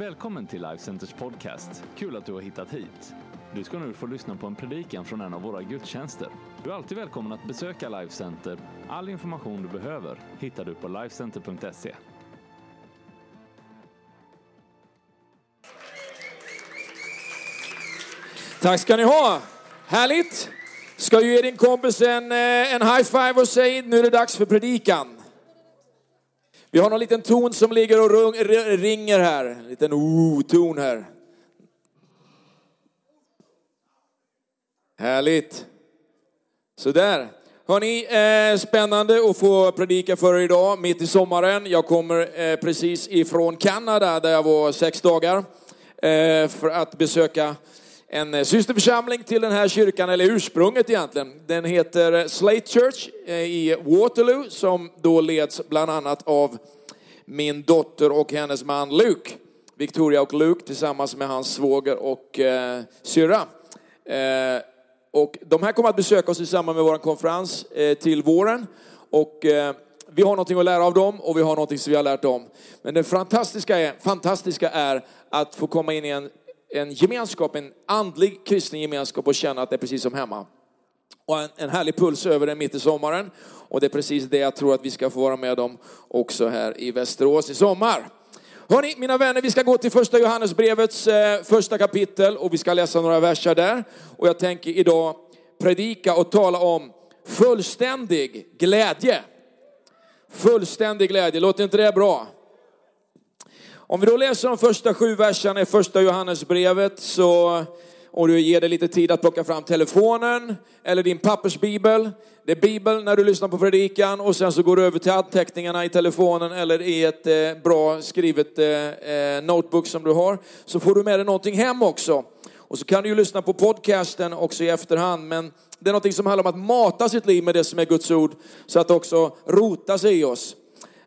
Välkommen till Life Centers podcast. Kul att du har hittat hit. Du ska nu få lyssna på en predikan från en av våra gudstjänster. Du är alltid välkommen att besöka Life Center. All information du behöver hittar du på lifecenter.se. Tack ska ni ha. Härligt. Ska ju ge din kompis en, eh, en high five och säga nu är det dags för predikan. Vi har någon liten ton som ligger och rung, ringer här. En liten o-ton här. Härligt. Sådär. Hörni, eh, spännande att få predika för er idag, mitt i sommaren. Jag kommer eh, precis ifrån Kanada där jag var sex dagar eh, för att besöka en eh, systerförsamling till den här kyrkan, eller ursprunget egentligen. Den heter eh, Slate Church eh, i Waterloo som då leds bland annat av min dotter och hennes man Luke. Victoria och Luke tillsammans med hans svåger och eh, syrra. Eh, och de här kommer att besöka oss i samband med vår konferens eh, till våren. Och eh, vi har någonting att lära av dem och vi har någonting som vi har lärt dem. Men det fantastiska är, fantastiska är att få komma in i en, en gemenskap, en andlig kristen gemenskap och känna att det är precis som hemma. Och en, en härlig puls över den mitt i sommaren. Och det är precis det jag tror att vi ska få vara med om också här i Västerås i sommar. Hörni, mina vänner, vi ska gå till första Johannesbrevets eh, första kapitel och vi ska läsa några verser där. Och jag tänker idag predika och tala om fullständig glädje. Fullständig glädje, låter inte det bra? Om vi då läser de första sju verserna i första Johannesbrevet så, och du ger dig lite tid att plocka fram telefonen eller din pappersbibel. Det är bibeln när du lyssnar på predikan och sen så går du över till anteckningarna i telefonen eller i ett eh, bra skrivet eh, eh, notebook som du har. Så får du med dig någonting hem också. Och så kan du ju lyssna på podcasten också i efterhand. Men det är någonting som handlar om att mata sitt liv med det som är Guds ord så att det också rota sig i oss.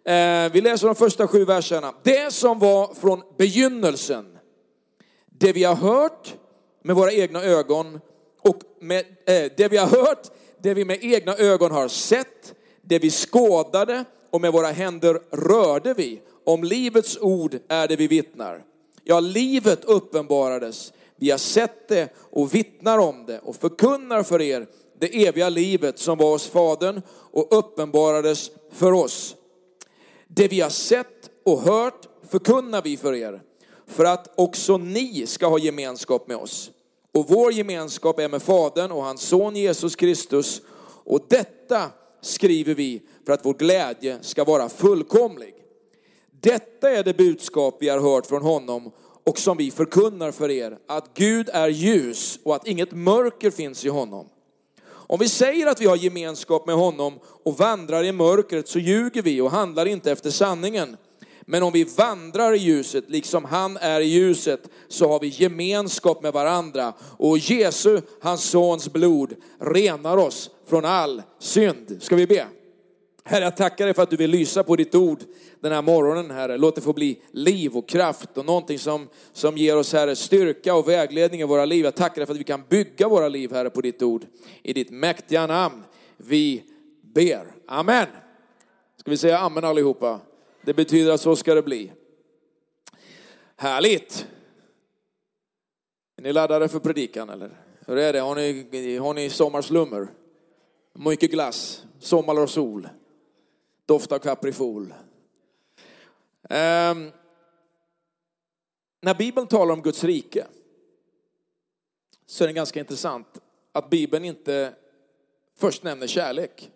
Eh, vi läser de första sju verserna. Det som var från begynnelsen, det vi har hört med våra egna ögon och med, eh, det vi har hört, det vi med egna ögon har sett, det vi skådade och med våra händer rörde vi. Om livets ord är det vi vittnar. Ja, livet uppenbarades. Vi har sett det och vittnar om det och förkunnar för er det eviga livet som var hos Fadern och uppenbarades för oss. Det vi har sett och hört förkunnar vi för er, för att också ni ska ha gemenskap med oss. Och vår gemenskap är med Fadern och hans son Jesus Kristus. Och detta skriver vi för att vår glädje ska vara fullkomlig. Detta är det budskap vi har hört från honom och som vi förkunnar för er, att Gud är ljus och att inget mörker finns i honom. Om vi säger att vi har gemenskap med honom och vandrar i mörkret så ljuger vi och handlar inte efter sanningen. Men om vi vandrar i ljuset liksom han är i ljuset så har vi gemenskap med varandra och Jesu, hans sons blod, renar oss från all synd. Ska vi be? Herre, jag tackar dig för att du vill lysa på ditt ord den här morgonen, Herre. Låt det få bli liv och kraft och någonting som, som ger oss, Herre, styrka och vägledning i våra liv. Jag tackar dig för att vi kan bygga våra liv, Herre, på ditt ord. I ditt mäktiga namn vi ber. Amen. Ska vi säga amen allihopa? Det betyder att så ska det bli. Härligt. Är ni laddade för predikan eller? Hur är det? Har ni, har ni sommarslummer? Mycket glass, sommar och sol, doft av kaprifol. Um, när Bibeln talar om Guds rike så är det ganska intressant att Bibeln inte först nämner kärlek.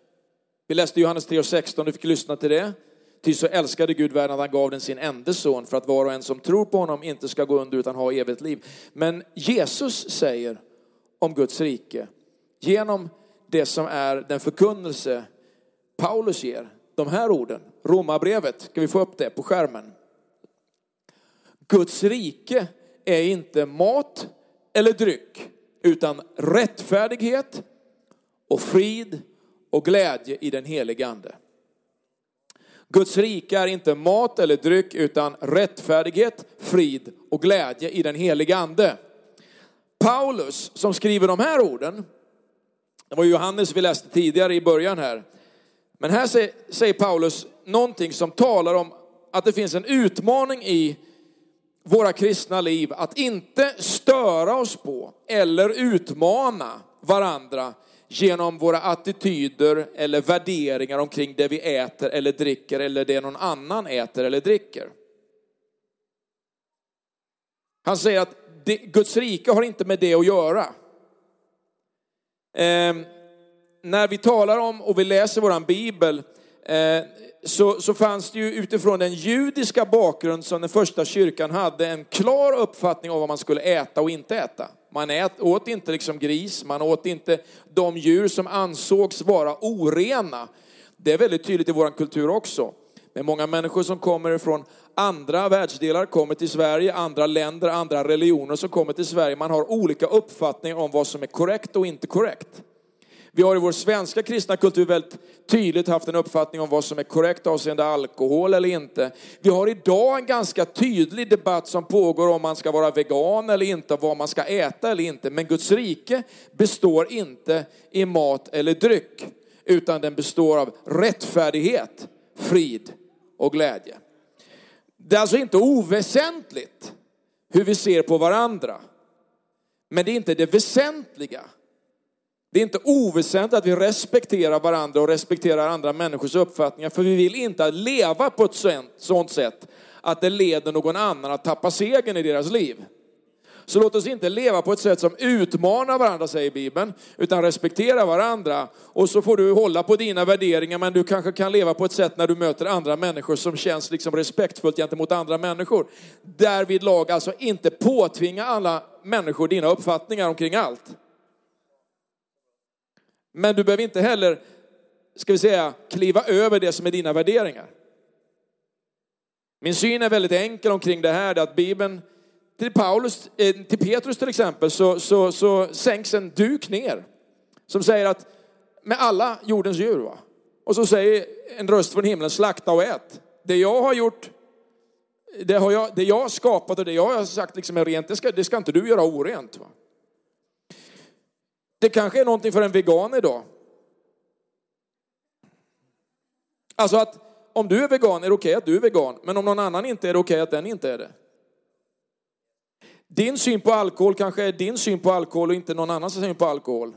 Vi läste Johannes 3.16, du fick lyssna till det. Ty så älskade Gud världen att han gav den sin enda son för att var och en som tror på honom inte ska gå under utan ha evigt liv. Men Jesus säger om Guds rike genom det som är den förkunnelse Paulus ger. De här orden, Romarbrevet, ska vi få upp det på skärmen? Guds rike är inte mat eller dryck, utan rättfärdighet och frid och glädje i den helige Ande. Guds rike är inte mat eller dryck, utan rättfärdighet, frid och glädje i den helige Ande. Paulus, som skriver de här orden, det var Johannes vi läste tidigare i början här. Men här säger Paulus någonting som talar om att det finns en utmaning i våra kristna liv att inte störa oss på eller utmana varandra genom våra attityder eller värderingar omkring det vi äter eller dricker eller det någon annan äter eller dricker. Han säger att Guds rike har inte med det att göra. Ehm, när vi talar om och vi läser våran bibel eh, så, så fanns det ju utifrån den judiska bakgrund som den första kyrkan hade en klar uppfattning om vad man skulle äta och inte äta. Man ät, åt inte liksom gris, man åt inte de djur som ansågs vara orena. Det är väldigt tydligt i vår kultur också. Men många människor som kommer från andra världsdelar kommer till Sverige, andra länder, andra religioner som kommer till Sverige. Man har olika uppfattningar om vad som är korrekt och inte korrekt. Vi har i vår svenska kristna kultur väldigt tydligt haft en uppfattning om vad som är korrekt avseende alkohol eller inte. Vi har idag en ganska tydlig debatt som pågår om man ska vara vegan eller inte, vad man ska äta eller inte. Men Guds rike består inte i mat eller dryck, utan den består av rättfärdighet, frid och glädje. Det är alltså inte oväsentligt hur vi ser på varandra. Men det är inte det väsentliga. Det är inte oväsentligt att vi respekterar varandra och respekterar andra människors uppfattningar, för vi vill inte leva på ett sådant sätt att det leder någon annan att tappa segern i deras liv. Så låt oss inte leva på ett sätt som utmanar varandra, säger Bibeln, utan respektera varandra. Och så får du hålla på dina värderingar, men du kanske kan leva på ett sätt när du möter andra människor som känns liksom respektfullt gentemot andra människor. Därvid lag alltså inte påtvinga alla människor dina uppfattningar omkring allt. Men du behöver inte heller, ska vi säga, kliva över det som är dina värderingar. Min syn är väldigt enkel omkring det här, att Bibeln, till, Paulus, eh, till Petrus till exempel, så, så, så sänks en duk ner. Som säger att med alla jordens djur, va? och så säger en röst från himlen, slakta och ät. Det jag har gjort, det, har jag, det jag har skapat och det jag har sagt liksom är rent, det ska, det ska inte du göra orent. Va? Det kanske är någonting för en vegan idag. Alltså att om du är vegan är det okej okay att du är vegan, men om någon annan inte är det okej okay att den inte är det. Din syn på alkohol kanske är din syn på alkohol och inte någon annans syn på alkohol.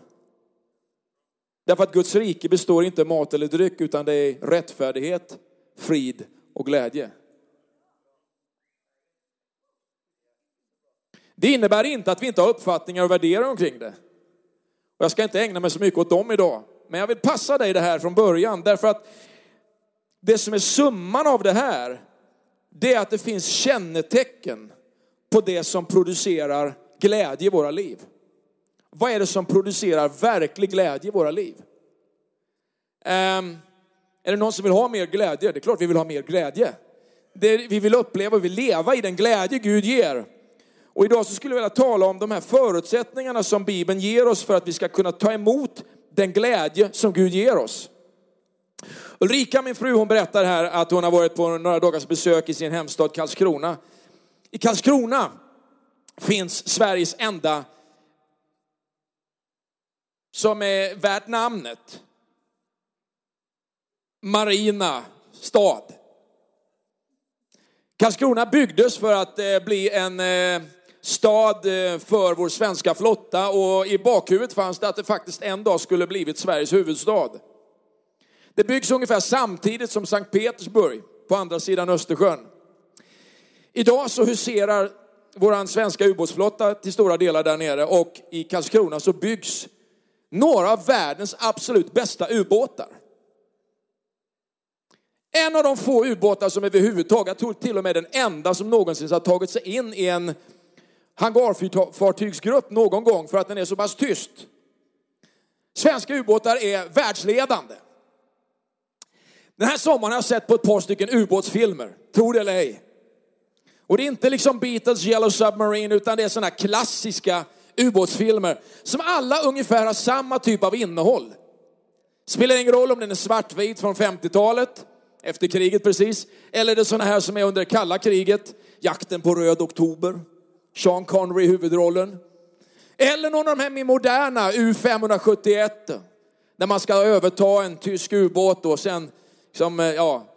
Därför att Guds rike består inte av mat eller dryck utan det är rättfärdighet, frid och glädje. Det innebär inte att vi inte har uppfattningar och värderingar omkring det. Och jag ska inte ägna mig så mycket åt dem idag. Men jag vill passa dig det här från början. Därför att det som är summan av det här, det är att det finns kännetecken på det som producerar glädje i våra liv. Vad är det som producerar verklig glädje i våra liv? Um, är det någon som vill ha mer glädje? Det är klart vi vill ha mer glädje. Det, vi vill uppleva och vi vill leva i den glädje Gud ger. Och idag så skulle jag vilja tala om de här förutsättningarna som Bibeln ger oss för att vi ska kunna ta emot den glädje som Gud ger oss. Ulrika, min fru, hon berättar här att hon har varit på några dagars besök i sin hemstad Karlskrona. I Karlskrona finns Sveriges enda som är värt namnet. Marina stad. Karlskrona byggdes för att eh, bli en eh, stad eh, för vår svenska flotta och i bakhuvudet fanns det att det faktiskt en dag skulle blivit Sveriges huvudstad. Det byggs ungefär samtidigt som Sankt Petersburg på andra sidan Östersjön. Idag så huserar vår svenska ubåtsflotta till stora delar där nere och i Karlskrona så byggs några av världens absolut bästa ubåtar. En av de få ubåtar som överhuvudtaget, jag tror till och med den enda som någonsin har tagit sig in i en hangarfartygsgrupp någon gång för att den är så pass tyst. Svenska ubåtar är världsledande. Den här sommaren har jag sett på ett par stycken ubåtsfilmer, tro det eller ej. Och det är inte liksom Beatles Yellow Submarine utan det är sådana klassiska ubåtsfilmer som alla ungefär har samma typ av innehåll. Spelar ingen roll om den är svartvit från 50-talet, efter kriget precis, eller det är sådana här som är under kalla kriget, jakten på röd oktober, Sean Connery i huvudrollen. Eller någon av de här mer moderna U571, När man ska överta en tysk ubåt och sen, liksom, eh, ja,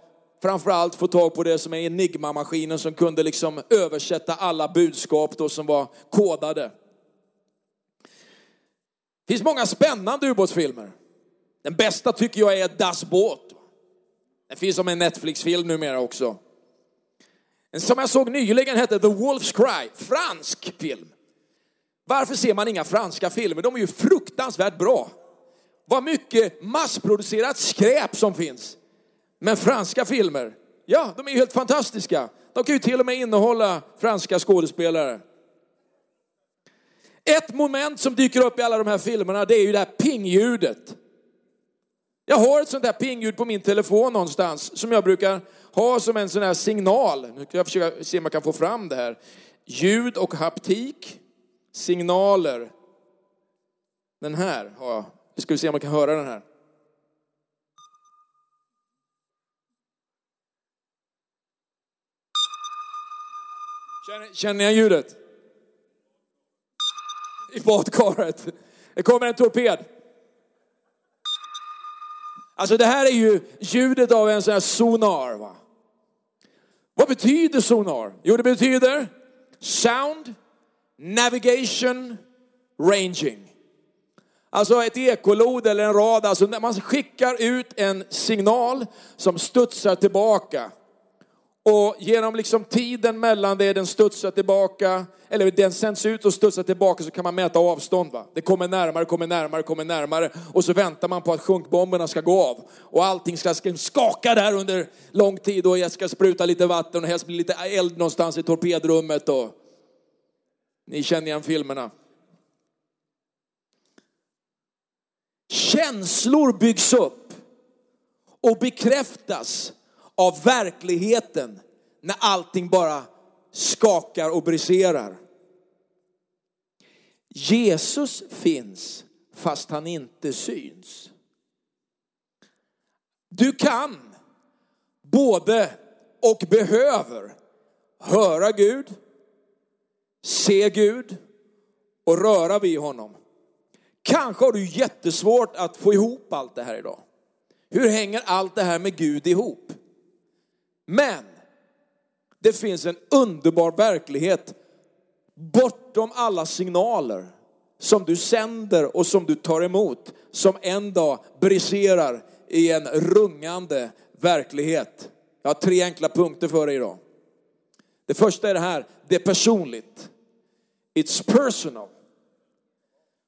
framförallt få tag på det som är Enigma-maskinen som kunde liksom översätta alla budskap då som var kodade. Det finns många spännande ubåtsfilmer. Den bästa tycker jag är Das Boot. Den finns som en Netflix-film numera också. En som jag såg nyligen hette The Wolf's Cry, fransk film. Varför ser man inga franska filmer? De är ju fruktansvärt bra. Vad mycket massproducerat skräp som finns. Men franska filmer, ja, de är ju helt fantastiska. De kan ju till och med innehålla franska skådespelare. Ett moment som dyker upp i alla de här filmerna, det är ju det här pingljudet. Jag har ett sånt där pingljud på min telefon någonstans som jag brukar ha som en sån här signal. Nu ska jag försöka se om jag kan få fram det här. Ljud och haptik, signaler. Den här har jag. Nu ska vi se om man kan höra den här. Känner, känner ni ljudet? I badkaret. Det kommer en torped. Alltså det här är ju ljudet av en sån här sonar. Va? Vad betyder sonar? Jo, det betyder sound, navigation, ranging. Alltså ett ekolod eller en rad, alltså när man skickar ut en signal som studsar tillbaka. Och genom liksom tiden mellan det den studsar tillbaka, eller den sänds ut och studsar tillbaka så kan man mäta avstånd. Va? Det kommer närmare, kommer närmare, kommer närmare. Och så väntar man på att sjunkbomberna ska gå av. Och allting ska skaka där under lång tid och jag ska spruta lite vatten och helst bli lite eld någonstans i torpedrummet. Och... Ni känner igen filmerna. Känslor byggs upp och bekräftas av verkligheten när allting bara skakar och briserar. Jesus finns fast han inte syns. Du kan både och behöver höra Gud, se Gud och röra vid honom. Kanske har du jättesvårt att få ihop allt det här idag. Hur hänger allt det här med Gud ihop? Men det finns en underbar verklighet bortom alla signaler som du sänder och som du tar emot, som en dag briserar i en rungande verklighet. Jag har tre enkla punkter för dig idag. Det första är det här, det är personligt. It's personal.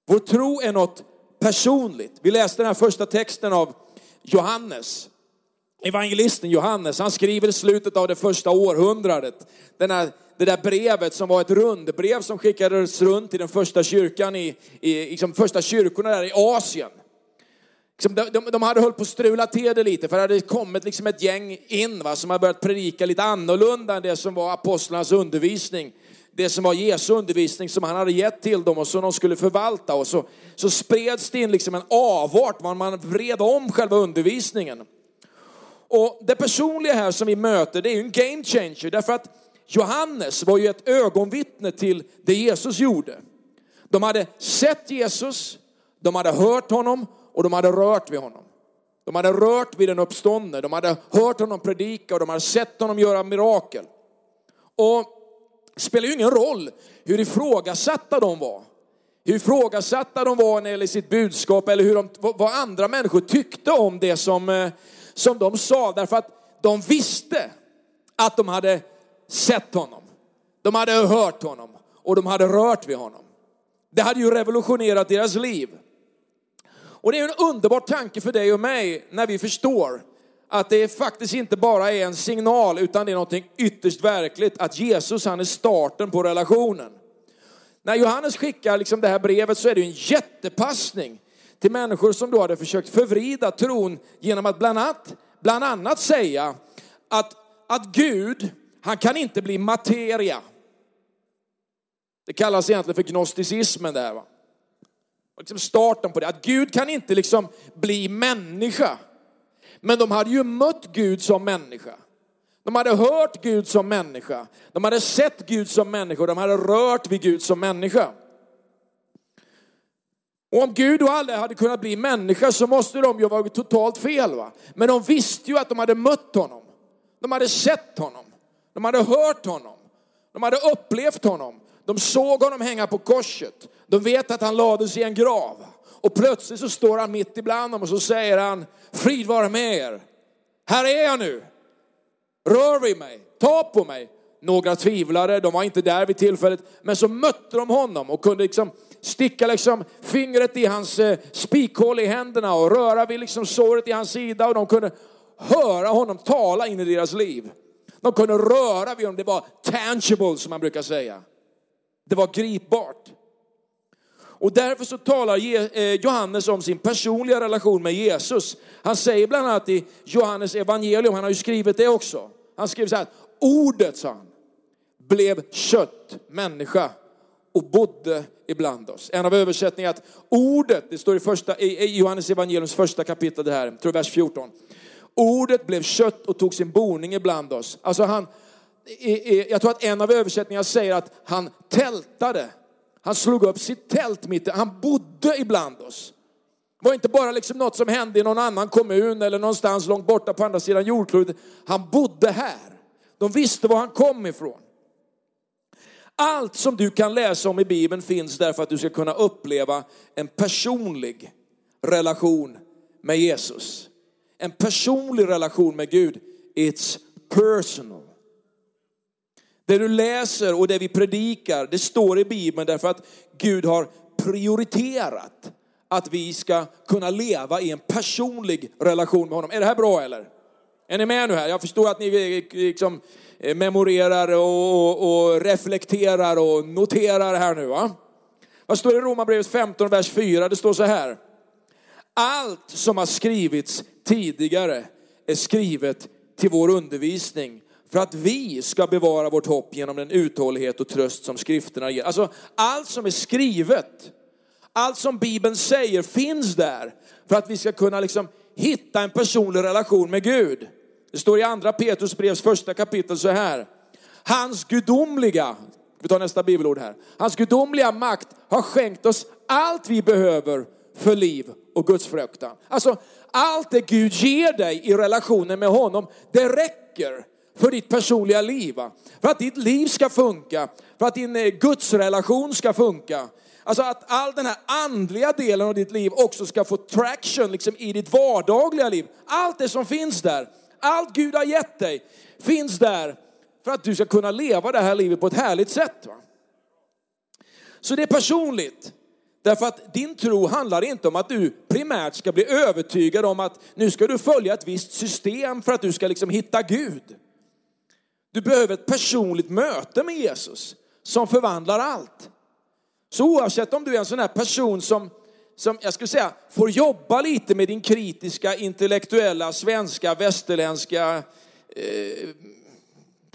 Vår tro är något personligt. Vi läste den här första texten av Johannes. Evangelisten Johannes, han skriver i slutet av det första århundradet, den här, det där brevet som var ett rundbrev som skickades runt till den första kyrkan i, i liksom första kyrkorna där i Asien. Liksom, de, de, de hade hållit på att strula till det lite, för det hade kommit liksom ett gäng in va, som hade börjat predika lite annorlunda än det som var apostlarnas undervisning det som var Jesu undervisning som han hade gett till dem och som de skulle förvalta. Och så, så spreds det in liksom en avart, man, man vred om själva undervisningen. Och det personliga här som vi möter, det är ju en game changer. Därför att Johannes var ju ett ögonvittne till det Jesus gjorde. De hade sett Jesus, de hade hört honom och de hade rört vid honom. De hade rört vid den uppståndne, de hade hört honom predika och de hade sett honom göra mirakel. Och det spelar ju ingen roll hur ifrågasatta de var. Hur ifrågasatta de var när det gäller sitt budskap eller hur de, vad andra människor tyckte om det som, eh, som de sa. Därför att de visste att de hade sett honom. De hade hört honom och de hade rört vid honom. Det hade ju revolutionerat deras liv. Och det är en underbar tanke för dig och mig när vi förstår att det faktiskt inte bara är en signal utan det är något ytterst verkligt. Att Jesus han är starten på relationen. När Johannes skickar liksom det här brevet så är det en jättepassning till människor som då hade försökt förvrida tron genom att bland annat, bland annat säga att, att Gud, han kan inte bli materia. Det kallas egentligen för gnosticismen där va. Liksom starten på det, att Gud kan inte liksom bli människa. Men de hade ju mött Gud som människa. De hade hört Gud som människa. De hade sett Gud som människa. De hade rört vid Gud som människa. Och om Gud då aldrig hade kunnat bli människa så måste de ju ha varit totalt fel. Va? Men de visste ju att de hade mött honom. De hade sett honom. De hade hört honom. De hade upplevt honom. De såg honom hänga på korset. De vet att han lades i en grav. Och plötsligt så står han mitt ibland dem och så säger han, frid vare med er. Här är jag nu. Rör vid mig, ta på mig. Några tvivlare, de var inte där vid tillfället, men så mötte de honom och kunde liksom sticka liksom fingret i hans eh, spikhål i händerna och röra vid liksom såret i hans sida och de kunde höra honom tala in i deras liv. De kunde röra vid honom, det var tangible som man brukar säga. Det var gripbart. Och därför så talar eh, Johannes om sin personliga relation med Jesus. Han säger bland annat i Johannes evangelium, han har ju skrivit det också. Han skriver så här, ordet sa han, blev kött, människa och bodde ibland oss. En av översättningarna att ordet, det står i, första, i Johannes evangeliums första kapitel det här, tror vers 14. Ordet blev kött och tog sin boning ibland oss. Alltså han, jag tror att en av översättningarna säger att han tältade. Han slog upp sitt tält mitt Han bodde ibland oss. Det var inte bara liksom något som hände i någon annan kommun eller någonstans långt borta på andra sidan jordklotet. Han bodde här. De visste var han kom ifrån. Allt som du kan läsa om i Bibeln finns därför att du ska kunna uppleva en personlig relation med Jesus. En personlig relation med Gud. It's personal. Det du läser och det vi predikar, det står i Bibeln därför att Gud har prioriterat att vi ska kunna leva i en personlig relation med honom. Är det här bra eller? Är ni med nu här? Jag förstår att ni liksom Eh, memorerar och, och reflekterar och noterar här nu va? Vad står det i Romarbrevet 15, vers 4? Det står så här. Allt som har skrivits tidigare är skrivet till vår undervisning för att vi ska bevara vårt hopp genom den uthållighet och tröst som skrifterna ger. Alltså allt som är skrivet, allt som Bibeln säger finns där för att vi ska kunna liksom hitta en personlig relation med Gud. Det står i andra Petrus brevs första kapitel så här. Hans gudomliga, vi tar nästa bibelord här. Hans gudomliga makt har skänkt oss allt vi behöver för liv och gudsfruktan. Alltså allt det Gud ger dig i relationen med honom, det räcker för ditt personliga liv. För att ditt liv ska funka, för att din eh, gudsrelation ska funka. Alltså att all den här andliga delen av ditt liv också ska få traction liksom i ditt vardagliga liv. Allt det som finns där, allt Gud har gett dig finns där för att du ska kunna leva det här livet på ett härligt sätt. Va? Så det är personligt. Därför att din tro handlar inte om att du primärt ska bli övertygad om att nu ska du följa ett visst system för att du ska liksom hitta Gud. Du behöver ett personligt möte med Jesus som förvandlar allt. Så oavsett om du är en sån här person som, som jag skulle säga, får jobba lite med din kritiska, intellektuella, svenska, västerländska eh,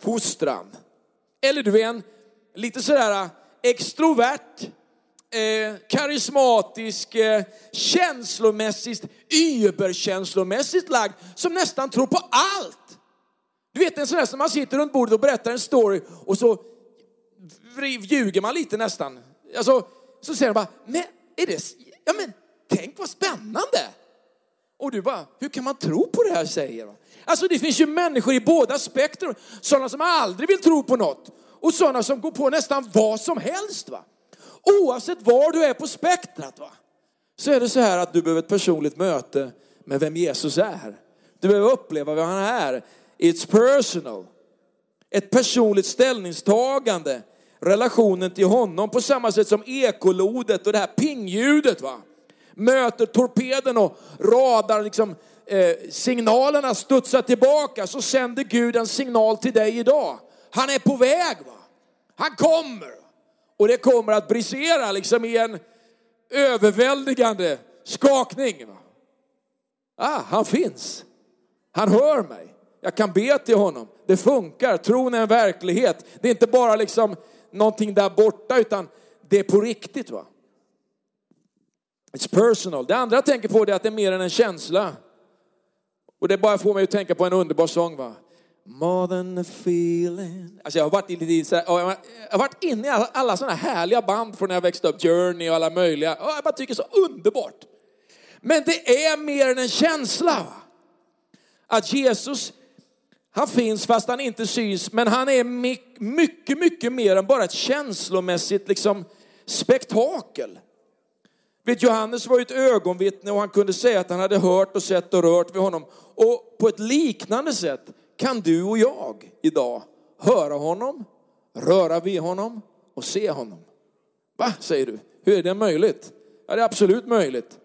fostran. Eller du är en lite sådär eh, extrovert, eh, karismatisk, eh, känslomässigt, überkänslomässigt lagd som nästan tror på allt. Du vet en sån där som man sitter runt bordet och berättar en story och så ljuger man lite nästan. Alltså, så säger de bara, men är det, ja men tänk vad spännande. Och du bara, hur kan man tro på det här säger de. Alltså det finns ju människor i båda spektrum, sådana som aldrig vill tro på något och sådana som går på nästan vad som helst. Va? Oavsett var du är på spektrat va? så är det så här att du behöver ett personligt möte med vem Jesus är. Du behöver uppleva vem han är. It's personal. Ett personligt ställningstagande. Relationen till honom på samma sätt som ekolodet och det här pingljudet va. Möter torpeden och radar liksom eh, signalerna studsar tillbaka så sänder Gud en signal till dig idag. Han är på väg va. Han kommer. Och det kommer att brisera liksom i en överväldigande skakning. Va? Ah, han finns. Han hör mig. Jag kan be till honom. Det funkar. Tron är en verklighet. Det är inte bara liksom någonting där borta utan det är på riktigt. va. It's personal. Det andra jag tänker på är att det är mer än en känsla. Och det bara får mig att tänka på en underbar sång. va. More than a feeling. Alltså jag har varit, i, jag har varit inne i alla, alla sådana härliga band från när jag växte upp. Journey och alla möjliga. Och jag bara tycker så underbart. Men det är mer än en känsla. Va? Att Jesus han finns fast han inte syns, men han är mycket, mycket mer än bara ett känslomässigt liksom, spektakel. Vet, Johannes var ju ett ögonvittne och han kunde säga att han hade hört och sett och rört vid honom. Och på ett liknande sätt kan du och jag idag höra honom, röra vid honom och se honom. Va, säger du? Hur är det möjligt? Ja, det är absolut möjligt.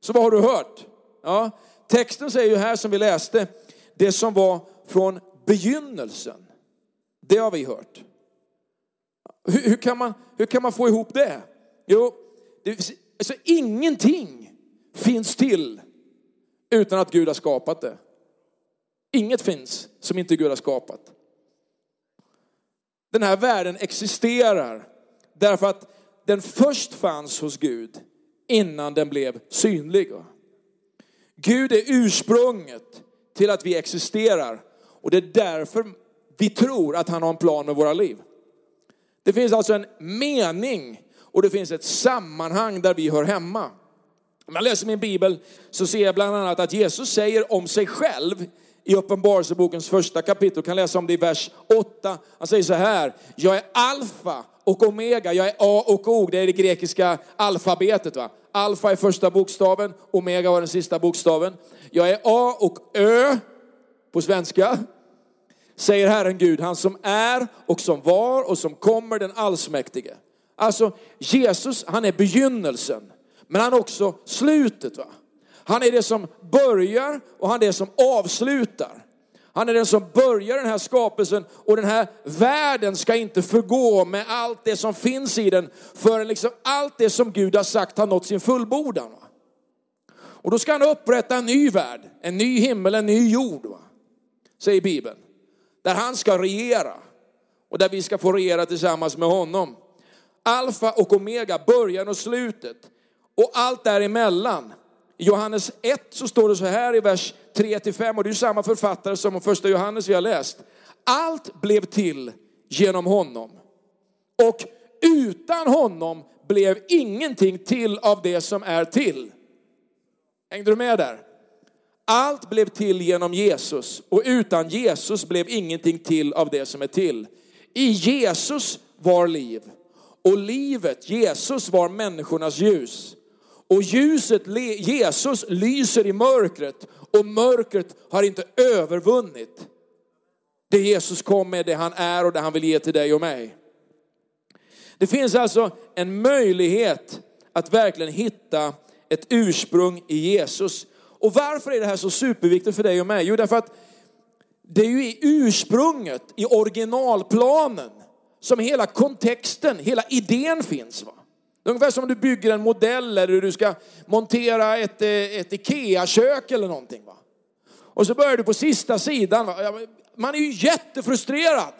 Så vad har du hört? Ja, texten säger ju här som vi läste, det som var från begynnelsen, det har vi hört. Hur, hur, kan, man, hur kan man få ihop det? Jo, det, alltså ingenting finns till utan att Gud har skapat det. Inget finns som inte Gud har skapat. Den här världen existerar därför att den först fanns hos Gud innan den blev synlig. Gud är ursprunget till att vi existerar och det är därför vi tror att han har en plan med våra liv. Det finns alltså en mening och det finns ett sammanhang där vi hör hemma. Om jag läser min bibel så ser jag bland annat att Jesus säger om sig själv i Uppenbarelsebokens första kapitel, du kan läsa om det i vers 8. Han säger så här, jag är alfa och omega, jag är A och O, det är det grekiska alfabetet. Va? Alfa är första bokstaven, omega var den sista bokstaven. Jag är A och Ö på svenska, säger Herren Gud, han som är och som var och som kommer, den allsmäktige. Alltså Jesus, han är begynnelsen, men han är också slutet. Va? Han är det som börjar och han är det som avslutar. Han är den som börjar den här skapelsen och den här världen ska inte förgå med allt det som finns i den förrän liksom allt det som Gud har sagt har nått sin fullbordan. Va? Och då ska han upprätta en ny värld, en ny himmel, en ny jord. Va? Säger Bibeln. Där han ska regera och där vi ska få regera tillsammans med honom. Alfa och omega, början och slutet. Och allt däremellan. I Johannes 1 så står det så här i vers 3-5 och det är samma författare som första Johannes vi har läst. Allt blev till genom honom. Och utan honom blev ingenting till av det som är till. Hängde du med där? Allt blev till genom Jesus och utan Jesus blev ingenting till av det som är till. I Jesus var liv och livet, Jesus var människornas ljus. Och ljuset, Jesus, lyser i mörkret och mörkret har inte övervunnit det Jesus kom med, det han är och det han vill ge till dig och mig. Det finns alltså en möjlighet att verkligen hitta ett ursprung i Jesus. Och varför är det här så superviktigt för dig och mig? Jo, därför att det är ju i ursprunget, i originalplanen, som hela kontexten, hela idén finns. Va? Det är ungefär som om du bygger en modell eller du ska montera ett, eh, ett IKEA-kök eller någonting. Va? Och så börjar du på sista sidan. Va? Man är ju jättefrustrerad.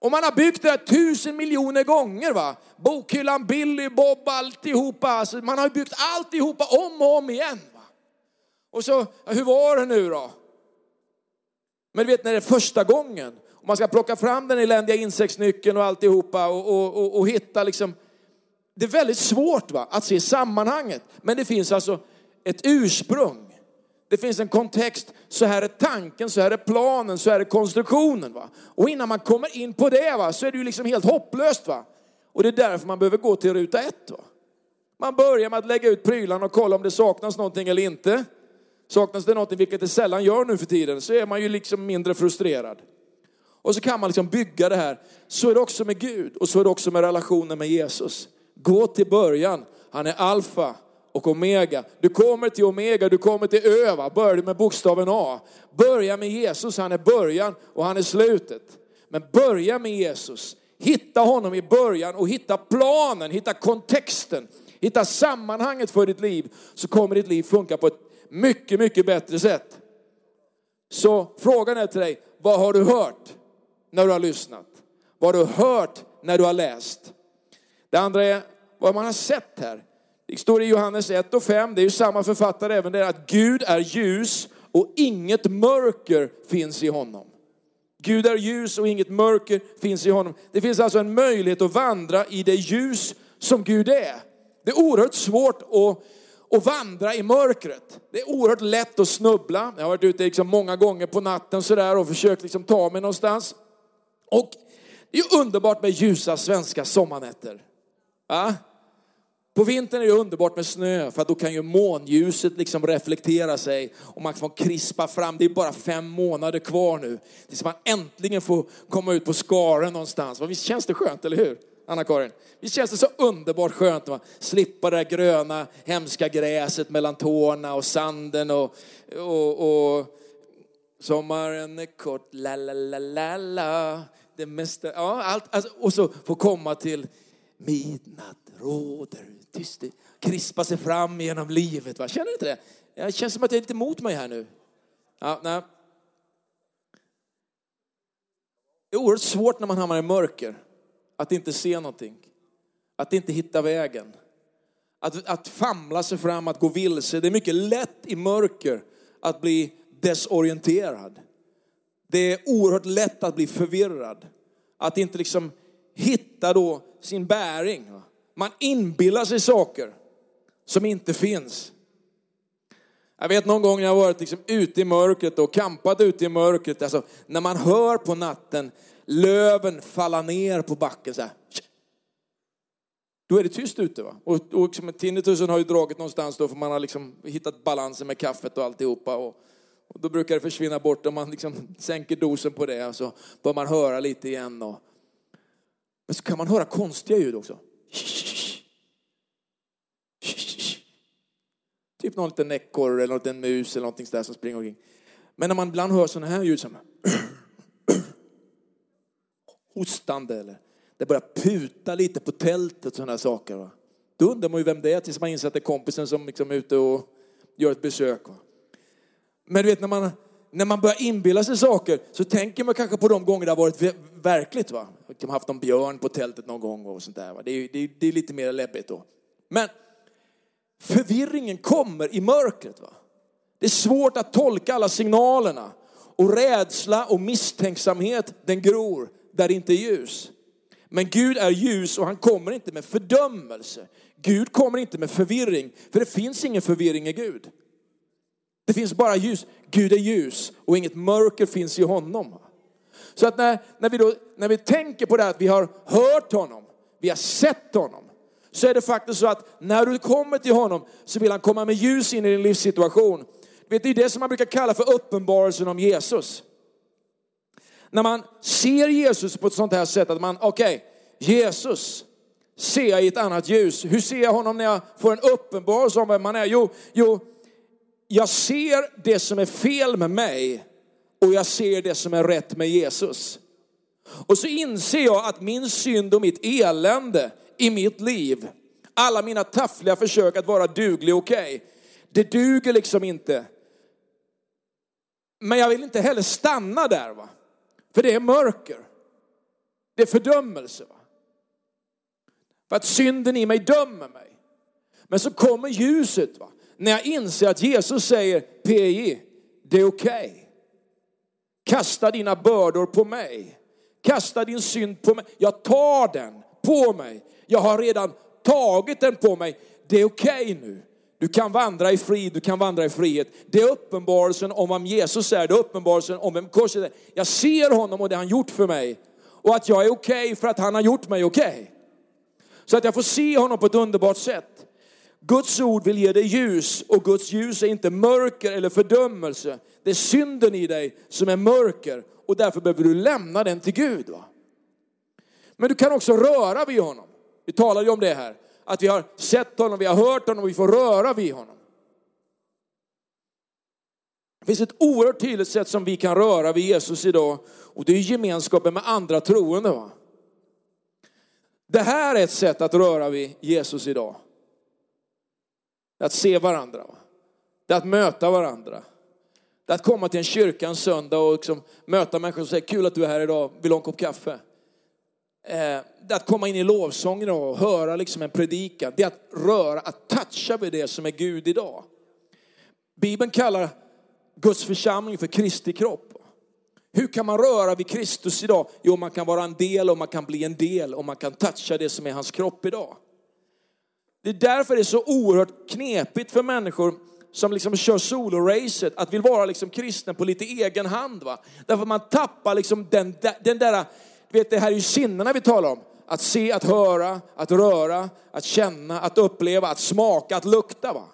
Och man har byggt det här tusen miljoner gånger. Va? Bokhyllan, Billy, Bob, alltihopa. Alltså man har byggt alltihopa om och om igen. Och så, hur var det nu då? Men du vet när det är första gången. Och man ska plocka fram den eländiga insektsnyckeln och alltihopa och, och, och, och hitta liksom. Det är väldigt svårt va? att se sammanhanget. Men det finns alltså ett ursprung. Det finns en kontext. Så här är tanken, så här är planen, så här är konstruktionen. Va? Och innan man kommer in på det va, så är det ju liksom helt hopplöst. Va? Och det är därför man behöver gå till ruta ett. Va? Man börjar med att lägga ut prylarna och kolla om det saknas någonting eller inte. Saknas det någonting, vilket det sällan gör nu för tiden, så är man ju liksom mindre frustrerad. Och så kan man liksom bygga det här. Så är det också med Gud och så är det också med relationen med Jesus. Gå till början. Han är alfa och omega. Du kommer till omega, du kommer till ö. Va? Börjar du med bokstaven A. Börja med Jesus, han är början och han är slutet. Men börja med Jesus. Hitta honom i början och hitta planen, hitta kontexten, hitta sammanhanget för ditt liv. Så kommer ditt liv funka på ett mycket, mycket bättre sätt. Så frågan är till dig, vad har du hört när du har lyssnat? Vad har du hört när du har läst? Det andra är vad man har sett här. Det står i Johannes 1 och 5, det är ju samma författare även där, att Gud är ljus och inget mörker finns i honom. Gud är ljus och inget mörker finns i honom. Det finns alltså en möjlighet att vandra i det ljus som Gud är. Det är oerhört svårt att, och vandra i mörkret. Det är oerhört lätt att snubbla. Jag har varit ute liksom många gånger på natten sådär och försökt liksom ta mig någonstans. Och det är underbart med ljusa svenska sommarnätter. Ja? På vintern är det underbart med snö för då kan ju månljuset liksom reflektera sig och man får krispa fram. Det är bara fem månader kvar nu tills man äntligen får komma ut på skaren någonstans. Visst känns det skönt, eller hur? Anna-Karin. Visst känns det så underbart skönt att slippa det där gröna hemska gräset mellan tårna och sanden och, och, och sommaren är kort, la la la la la. Det mesta, ja allt, alltså, och så få komma till midnatt råder tyst, krispa sig fram genom livet. Va? Känner du inte det? Det känns som att jag är lite emot mig här nu. Ja, nej. Det är oerhört svårt när man hamnar i mörker. Att inte se någonting. Att inte hitta vägen. Att, att famla sig fram, att gå vilse. Det är mycket lätt i mörker att bli desorienterad. Det är oerhört lätt att bli förvirrad. Att inte liksom hitta då sin bäring. Man inbillar sig saker som inte finns. Jag vet någon gång när jag varit liksom ute i mörkret och kampat ute i mörkret, alltså när man hör på natten löven falla ner på backen så här. Då är det tyst ute va. Och, och liksom, tinnitusen har ju dragit någonstans då för man har liksom hittat balansen med kaffet och alltihopa. Och, och då brukar det försvinna bort om man liksom sänker dosen på det och så bör man höra lite igen. Och, men så kan man höra konstiga ljud också. Typ någon liten ekorre eller en mus eller någonting sådär som springer omkring. Men när man ibland hör sådana här ljud som hostande eller det börjar puta lite på tältet och sådana saker. Va? Då undrar man ju vem det är tills man inser att det är kompisen som liksom är ute och gör ett besök. Va? Men du vet när man, när man börjar inbilla sig saker så tänker man kanske på de gånger det har varit verkligt. Va? De har haft någon björn på tältet någon gång och sånt där. Va? Det, är, det, är, det är lite mer läbbigt då. Men förvirringen kommer i mörkret. Va? Det är svårt att tolka alla signalerna. Och rädsla och misstänksamhet, den gror där det inte är ljus. Men Gud är ljus och han kommer inte med fördömelse. Gud kommer inte med förvirring, för det finns ingen förvirring i Gud. Det finns bara ljus. Gud är ljus och inget mörker finns i honom. Så att när, när, vi då, när vi tänker på det här att vi har hört honom, vi har sett honom, så är det faktiskt så att när du kommer till honom så vill han komma med ljus in i din livssituation. Vet, det är det som man brukar kalla för uppenbarelsen om Jesus. När man ser Jesus på ett sånt här sätt att man, okej, okay, Jesus ser jag i ett annat ljus. Hur ser jag honom när jag får en uppenbarelse om vem han är? Jo, jo, jag ser det som är fel med mig och jag ser det som är rätt med Jesus. Och så inser jag att min synd och mitt elände i mitt liv, alla mina taffliga försök att vara duglig och okej, okay, det duger liksom inte. Men jag vill inte heller stanna där va. För det är mörker. Det är fördömelse. Va? För att synden i mig dömer mig. Men så kommer ljuset. Va? När jag inser att Jesus säger PJ, det är okej. Okay. Kasta dina bördor på mig. Kasta din synd på mig. Jag tar den på mig. Jag har redan tagit den på mig. Det är okej okay nu. Du kan vandra i frid, du kan vandra i frihet. Det är uppenbarelsen om vem Jesus är, det är uppenbarelsen om vem korset är. Jag ser honom och det han gjort för mig. Och att jag är okej okay för att han har gjort mig okej. Okay. Så att jag får se honom på ett underbart sätt. Guds ord vill ge dig ljus och Guds ljus är inte mörker eller fördömelse. Det är synden i dig som är mörker och därför behöver du lämna den till Gud. Va? Men du kan också röra vid honom. Vi talade ju om det här att vi har sett honom, vi har hört honom och vi får röra vid honom. Det finns ett oerhört tydligt sätt som vi kan röra vid Jesus idag och det är gemenskapen med andra troende. Va? Det här är ett sätt att röra vid Jesus idag. Att se varandra. Va? Det är att möta varandra. Det är att komma till en kyrka en söndag och liksom möta människor som säger kul att du är här idag, vill du ha en kopp kaffe? Eh, det att komma in i lovsången och höra liksom en predikan, det är att röra, att toucha vid det som är Gud idag. Bibeln kallar Guds församling för Kristi kropp. Hur kan man röra vid Kristus idag? Jo, man kan vara en del och man kan bli en del och man kan toucha det som är hans kropp idag. Det är därför det är så oerhört knepigt för människor som liksom kör soloracet, att vill vara liksom kristen på lite egen hand. Va? Därför man tappar liksom den, den där, vet det här är ju sinnena vi talar om. Att se, att höra, att röra, att känna, att uppleva, att smaka, att lukta. Va?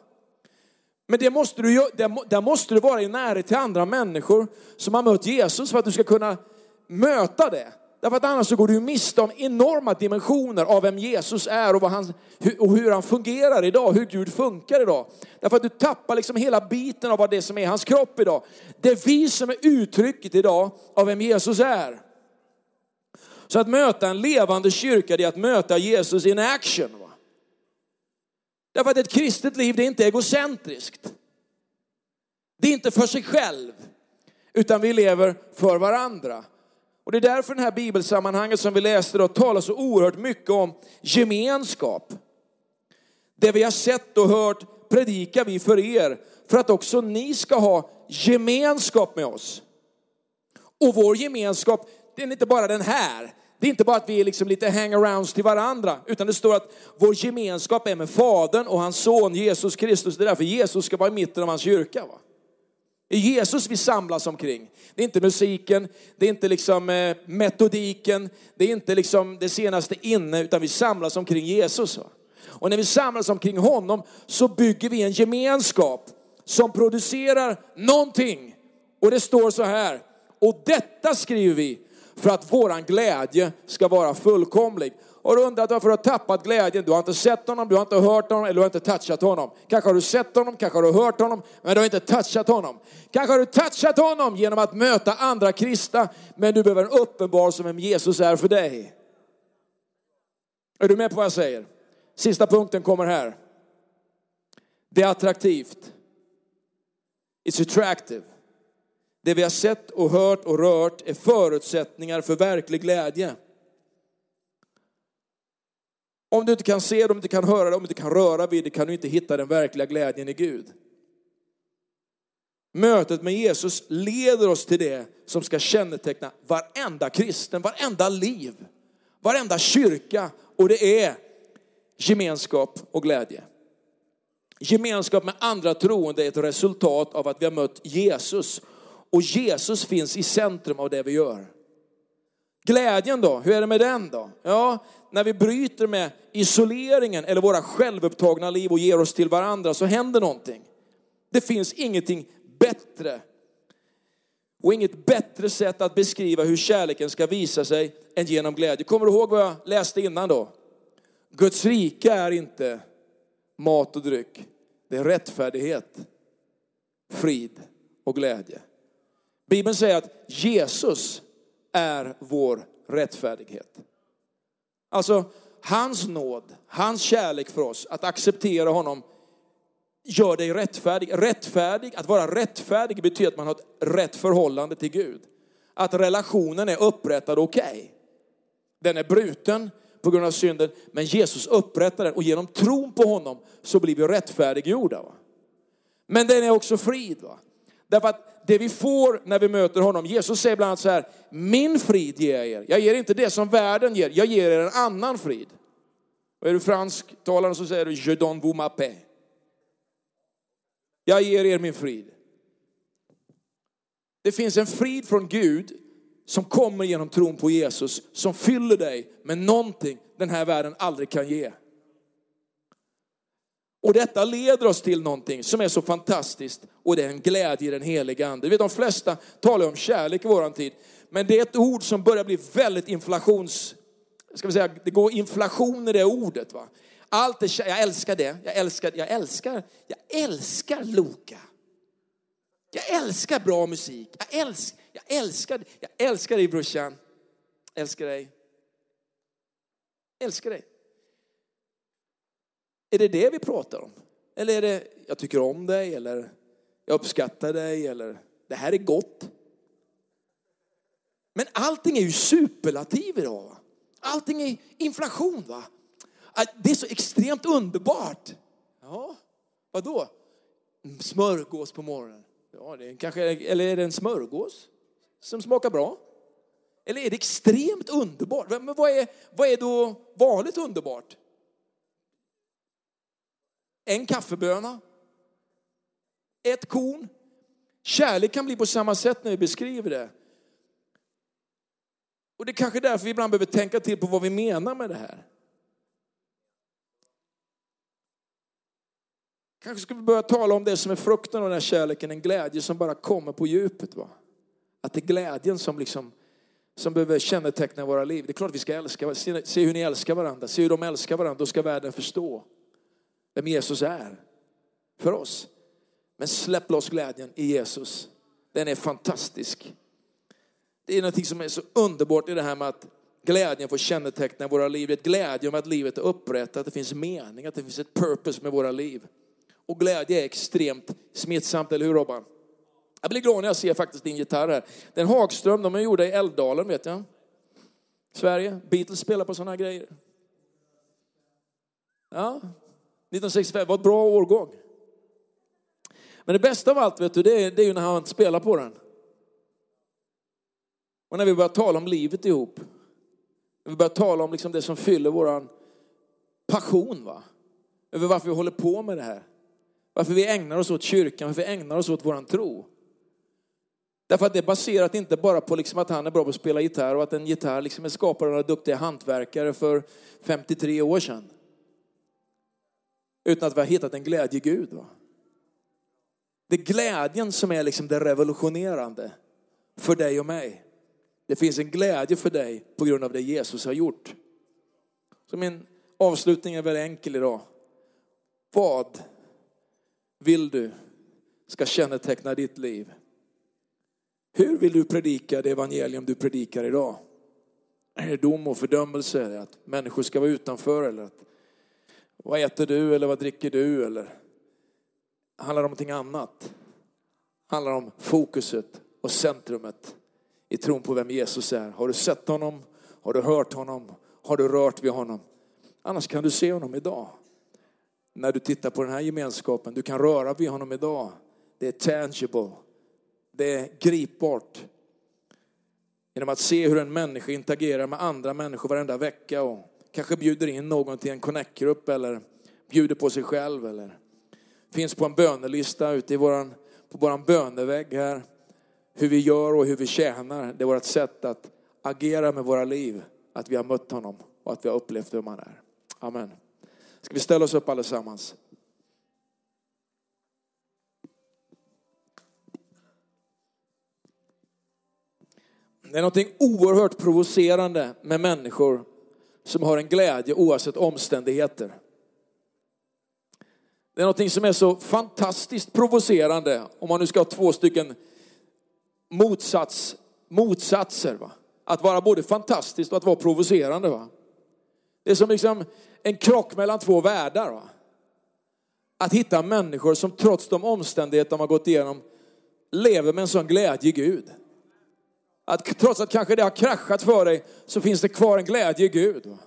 Men det måste du, där måste du vara i närhet till andra människor som har mött Jesus för att du ska kunna möta det. Därför att annars så går du miste om enorma dimensioner av vem Jesus är och, vad han, och hur han fungerar idag, hur Gud funkar idag. Därför att du tappar liksom hela biten av vad det som är hans kropp idag. Det är vi som är uttrycket idag av vem Jesus är. Så att möta en levande kyrka, det är att möta Jesus in action. Va? Därför att ett kristet liv, det är inte egocentriskt. Det är inte för sig själv, utan vi lever för varandra. Och det är därför det här bibelsammanhanget som vi läste då talar så oerhört mycket om gemenskap. Det vi har sett och hört predikar vi för er, för att också ni ska ha gemenskap med oss. Och vår gemenskap, det är inte bara den här. Det är inte bara att vi är liksom lite hangarounds till varandra, utan det står att vår gemenskap är med Fadern och hans son Jesus Kristus. Det är därför Jesus ska vara i mitten av hans kyrka. Va? Det är Jesus vi samlas omkring. Det är inte musiken, det är inte liksom eh, metodiken, det är inte liksom det senaste inne, utan vi samlas omkring Jesus. Va? Och när vi samlas omkring honom så bygger vi en gemenskap som producerar någonting. Och det står så här, och detta skriver vi för att våran glädje ska vara fullkomlig. Och du undrat varför du har tappat glädjen. Du har inte sett honom, du har inte hört honom eller du har inte touchat honom. Kanske har du sett honom, kanske har du hört honom, men du har inte touchat honom. Kanske har du touchat honom genom att möta andra kristna, men du behöver en uppenbar som vem Jesus är för dig. Är du med på vad jag säger? Sista punkten kommer här. Det är attraktivt. It's attractive. Det vi har sett och hört och rört är förutsättningar för verklig glädje. Om du inte kan se det, om du inte kan höra det, om du inte kan röra vid det kan du inte hitta den verkliga glädjen i Gud. Mötet med Jesus leder oss till det som ska känneteckna varenda kristen, varenda liv, varenda kyrka och det är gemenskap och glädje. Gemenskap med andra troende är ett resultat av att vi har mött Jesus och Jesus finns i centrum av det vi gör. Glädjen då, hur är det med den då? Ja, när vi bryter med isoleringen eller våra självupptagna liv och ger oss till varandra så händer någonting. Det finns ingenting bättre och inget bättre sätt att beskriva hur kärleken ska visa sig än genom glädje. Kommer du ihåg vad jag läste innan då? Guds rike är inte mat och dryck. Det är rättfärdighet, frid och glädje. Bibeln säger att Jesus är vår rättfärdighet. Alltså, hans nåd, hans kärlek för oss, att acceptera honom, gör dig rättfärdig. Rättfärdig, att vara rättfärdig betyder att man har ett rätt förhållande till Gud. Att relationen är upprättad okej. Okay. Den är bruten på grund av synden, men Jesus upprättar den och genom tron på honom så blir vi rättfärdiggjorda. Va? Men den är också frid. Va? Därför att det vi får när vi möter honom, Jesus säger bland annat så här, min frid ger jag er. Jag ger inte det som världen ger, jag ger er en annan frid. Och är du fransktalande så säger du, je donne vous ma paix. Jag ger er min frid. Det finns en frid från Gud som kommer genom tron på Jesus, som fyller dig med någonting den här världen aldrig kan ge. Och detta leder oss till någonting som är så fantastiskt och det är en glädje i den heliga ande. vet, de flesta talar om kärlek i våran tid, men det är ett ord som börjar bli väldigt inflations... Ska vi säga, det går inflation i det ordet. Va? Allt är jag älskar det, jag älskar, jag älskar, jag älskar Loka. Jag älskar bra musik, jag älskar, jag älskar, jag älskar dig brorsan. Älskar dig. Älskar dig. Är det det vi pratar om? Eller är det, jag tycker om dig, eller jag uppskattar dig, eller det här är gott. Men allting är ju superlativ idag. Va? Allting är inflation. va? Äh, det är så extremt underbart. Ja, vadå? Smörgås på morgonen. Ja, det är kanske, eller är det en smörgås som smakar bra? Eller är det extremt underbart? Men vad är, vad är då vanligt underbart? En kaffeböna, ett korn. Kärlek kan bli på samma sätt när vi beskriver det. Och det är kanske därför vi ibland behöver tänka till på vad vi menar med det här. Kanske ska vi börja tala om det som är frukten av den här kärleken, en glädje som bara kommer på djupet. Va? Att det är glädjen som, liksom, som behöver känneteckna våra liv. Det är klart vi ska älska, se, se hur ni älskar varandra, se hur de älskar varandra. Då ska världen förstå vem Jesus är för oss. Men släpp loss glädjen i Jesus. Den är fantastisk. Det är något som är så underbart i det här med att glädjen får känneteckna våra liv. Ett glädje om att livet är upprättat, att det finns mening, att det finns ett purpose med våra liv. Och glädje är extremt smittsamt, eller hur Robban? Jag blir glad när jag ser faktiskt din gitarr här. Den Hagström, de är gjorda i Älvdalen vet jag. Sverige, Beatles spelar på sådana här grejer. Ja, 1965 var ett bra årgång. Men det bästa av allt vet du, det är, det är ju när han spelar på den. Och när vi börjar tala om livet ihop. När vi börjar tala om liksom det som fyller våran passion. Va? Över varför vi håller på med det här. Varför vi ägnar oss åt kyrkan, varför vi ägnar oss åt våran tro. Därför att det är baserat inte bara på liksom att han är bra på att spela gitarr och att en gitarr liksom är skapad av några duktiga hantverkare för 53 år sedan. Utan att vi har hittat en glädje Gud. Va? Det är glädjen som är liksom det revolutionerande för dig och mig. Det finns en glädje för dig på grund av det Jesus har gjort. Så min avslutning är väldigt enkel idag. Vad vill du ska känneteckna ditt liv? Hur vill du predika det evangelium du predikar idag? Är det dom och fördömelse? Är det att människor ska vara utanför? Eller att, vad äter du eller vad dricker du? Eller handlar det om någonting annat? Handlar om fokuset och centrumet i tron på vem Jesus är. Har du sett honom? Har du hört honom? Har du rört vid honom? Annars kan du se honom idag. När du tittar på den här gemenskapen, du kan röra vid honom idag. Det är tangible. Det är gripbart. Genom att se hur en människa interagerar med andra människor varenda vecka och kanske bjuder in någon till en connect-grupp eller bjuder på sig själv eller finns på en bönelista ute i våran, på våran bönevägg här. Hur vi gör och hur vi tjänar, det är vårt sätt att agera med våra liv. Att vi har mött honom och att vi har upplevt vem han är. Amen. Ska vi ställa oss upp allesammans? Det är något oerhört provocerande med människor som har en glädje oavsett omständigheter. Det är något som är så fantastiskt provocerande om man nu ska ha två stycken motsats, motsatser. Va? Att vara både fantastiskt och att vara provocerande. Va? Det är som liksom en krock mellan två världar. Va? Att hitta människor som trots de omständigheter de har gått igenom lever med en sån glädje i Gud. Att trots att kanske det har kraschat för dig så finns det kvar en glädje i Gud.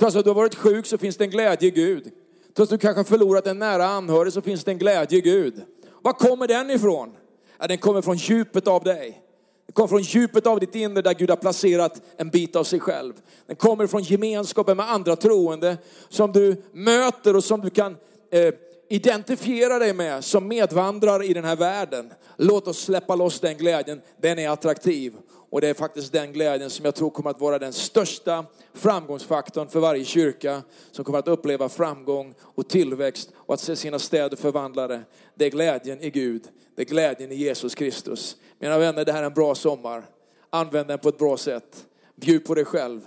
Trots att du har varit sjuk så finns det en glädje i Gud. Trots att du kanske har förlorat en nära anhörig så finns det en glädje i Gud. Var kommer den ifrån? Ja, den kommer från djupet av dig. Den kommer från djupet av ditt inre där Gud har placerat en bit av sig själv. Den kommer från gemenskapen med andra troende som du möter och som du kan eh, identifiera dig med som medvandrare i den här världen. Låt oss släppa loss den glädjen. Den är attraktiv. Och det är faktiskt den glädjen som jag tror kommer att vara den största framgångsfaktorn för varje kyrka som kommer att uppleva framgång och tillväxt och att se sina städer förvandlade. Det är glädjen i Gud. Det är glädjen i Jesus Kristus. Mina vänner, det här är en bra sommar. Använd den på ett bra sätt. Bjud på dig själv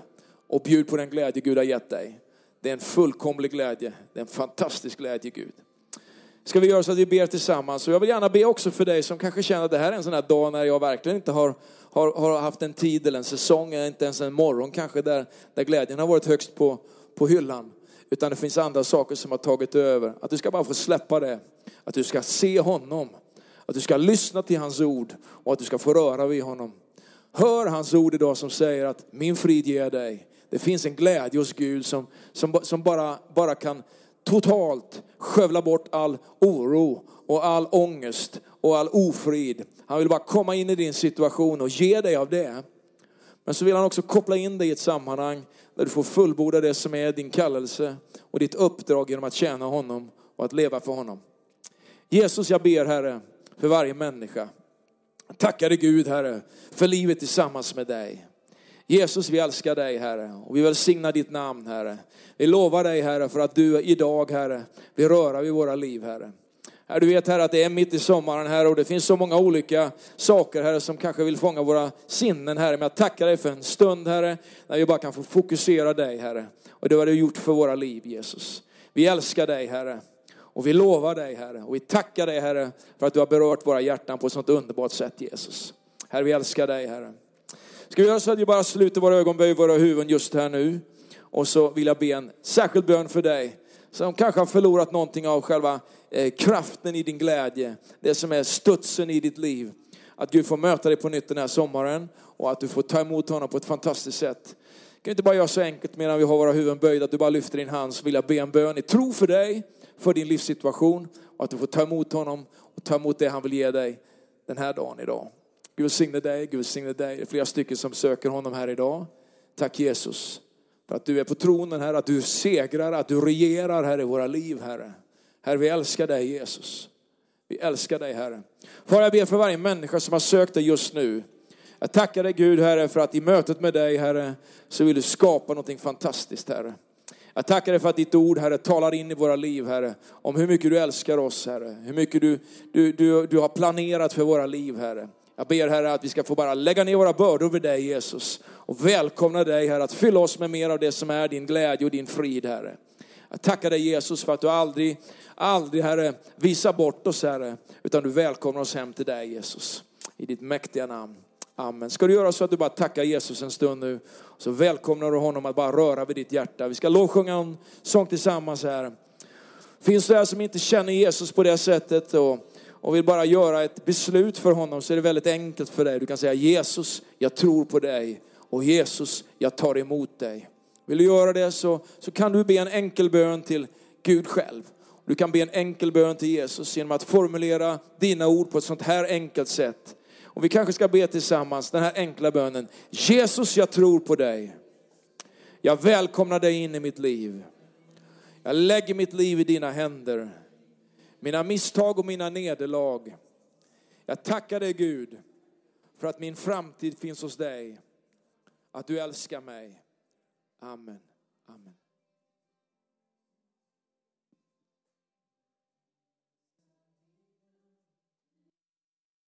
och bjud på den glädje Gud har gett dig. Det är en fullkomlig glädje. Det är en fantastisk glädje Gud. Ska vi göra så att vi ber tillsammans. Och jag vill gärna be också för dig som kanske känner att det här är en sån här dag när jag verkligen inte har, har, har haft en tid eller en säsong, eller inte ens en morgon kanske, där, där glädjen har varit högst på, på hyllan. Utan det finns andra saker som har tagit över. Att du ska bara få släppa det. Att du ska se honom. Att du ska lyssna till hans ord och att du ska få röra vid honom. Hör hans ord idag som säger att min frid ger jag dig. Det finns en glädje hos Gud som, som, som bara, bara kan totalt skövla bort all oro och all ångest och all ofrid. Han vill bara komma in i din situation och ge dig av det. Men så vill han också koppla in dig i ett sammanhang där du får fullborda det som är din kallelse och ditt uppdrag genom att tjäna honom och att leva för honom. Jesus, jag ber Herre för varje människa. Tackar dig Gud Herre för livet tillsammans med dig. Jesus, vi älskar dig Herre och vi välsignar ditt namn Herre. Vi lovar dig Herre för att du idag Herre vill röra vid våra liv Herre. Herre, du vet Herre att det är mitt i sommaren Herre, och det finns så många olika saker Herre som kanske vill fånga våra sinnen Herre. Men jag tackar dig för en stund Herre, när vi bara kan få fokusera dig Herre. Och det har du gjort för våra liv Jesus. Vi älskar dig Herre. Och vi lovar dig Herre. Och vi tackar dig Herre för att du har berört våra hjärtan på ett sånt underbart sätt Jesus. Herre vi älskar dig Herre. Ska vi göra så att vi bara sluter våra ögon, böjer våra huvuden just här nu. Och så vill jag be en särskild bön för dig som kanske har förlorat någonting av själva eh, kraften i din glädje. Det som är studsen i ditt liv. Att Gud får möta dig på nytt den här sommaren och att du får ta emot honom på ett fantastiskt sätt. Kan inte bara göra så enkelt medan vi har våra huvuden böjda att du bara lyfter din hand så vill jag be en bön i tro för dig, för din livssituation och att du får ta emot honom och ta emot det han vill ge dig den här dagen idag. Gud välsigne dig, Gud välsigne dig. Det är flera stycken som söker honom här idag. Tack Jesus. För att du är på tronen här, att du segrar, att du regerar här i våra liv Herre. Herre vi älskar dig Jesus. Vi älskar dig Herre. Far jag ber för varje människa som har sökt dig just nu. Jag tackar dig Gud Herre för att i mötet med dig Herre så vill du skapa någonting fantastiskt Herre. Jag tackar dig för att ditt ord Herre talar in i våra liv Herre. Om hur mycket du älskar oss Herre. Hur mycket du, du, du, du har planerat för våra liv Herre. Jag ber Herre att vi ska få bara lägga ner våra bördor vid dig Jesus. Och välkomna dig Herre att fylla oss med mer av det som är din glädje och din frid Herre. Jag tackar dig Jesus för att du aldrig, aldrig Herre visar bort oss Herre. Utan du välkomnar oss hem till dig Jesus. I ditt mäktiga namn. Amen. Ska du göra så att du bara tackar Jesus en stund nu. Så välkomnar du honom att bara röra vid ditt hjärta. Vi ska lovsjunga en sång tillsammans här. Finns det här som inte känner Jesus på det sättet och och vill bara göra ett beslut för honom så är det väldigt enkelt för dig. Du kan säga Jesus, jag tror på dig och Jesus, jag tar emot dig. Vill du göra det så, så kan du be en enkel bön till Gud själv. Du kan be en enkel bön till Jesus genom att formulera dina ord på ett sånt här enkelt sätt. Och vi kanske ska be tillsammans den här enkla bönen. Jesus, jag tror på dig. Jag välkomnar dig in i mitt liv. Jag lägger mitt liv i dina händer mina misstag och mina nederlag. Jag tackar dig Gud för att min framtid finns hos dig. Att du älskar mig. Amen.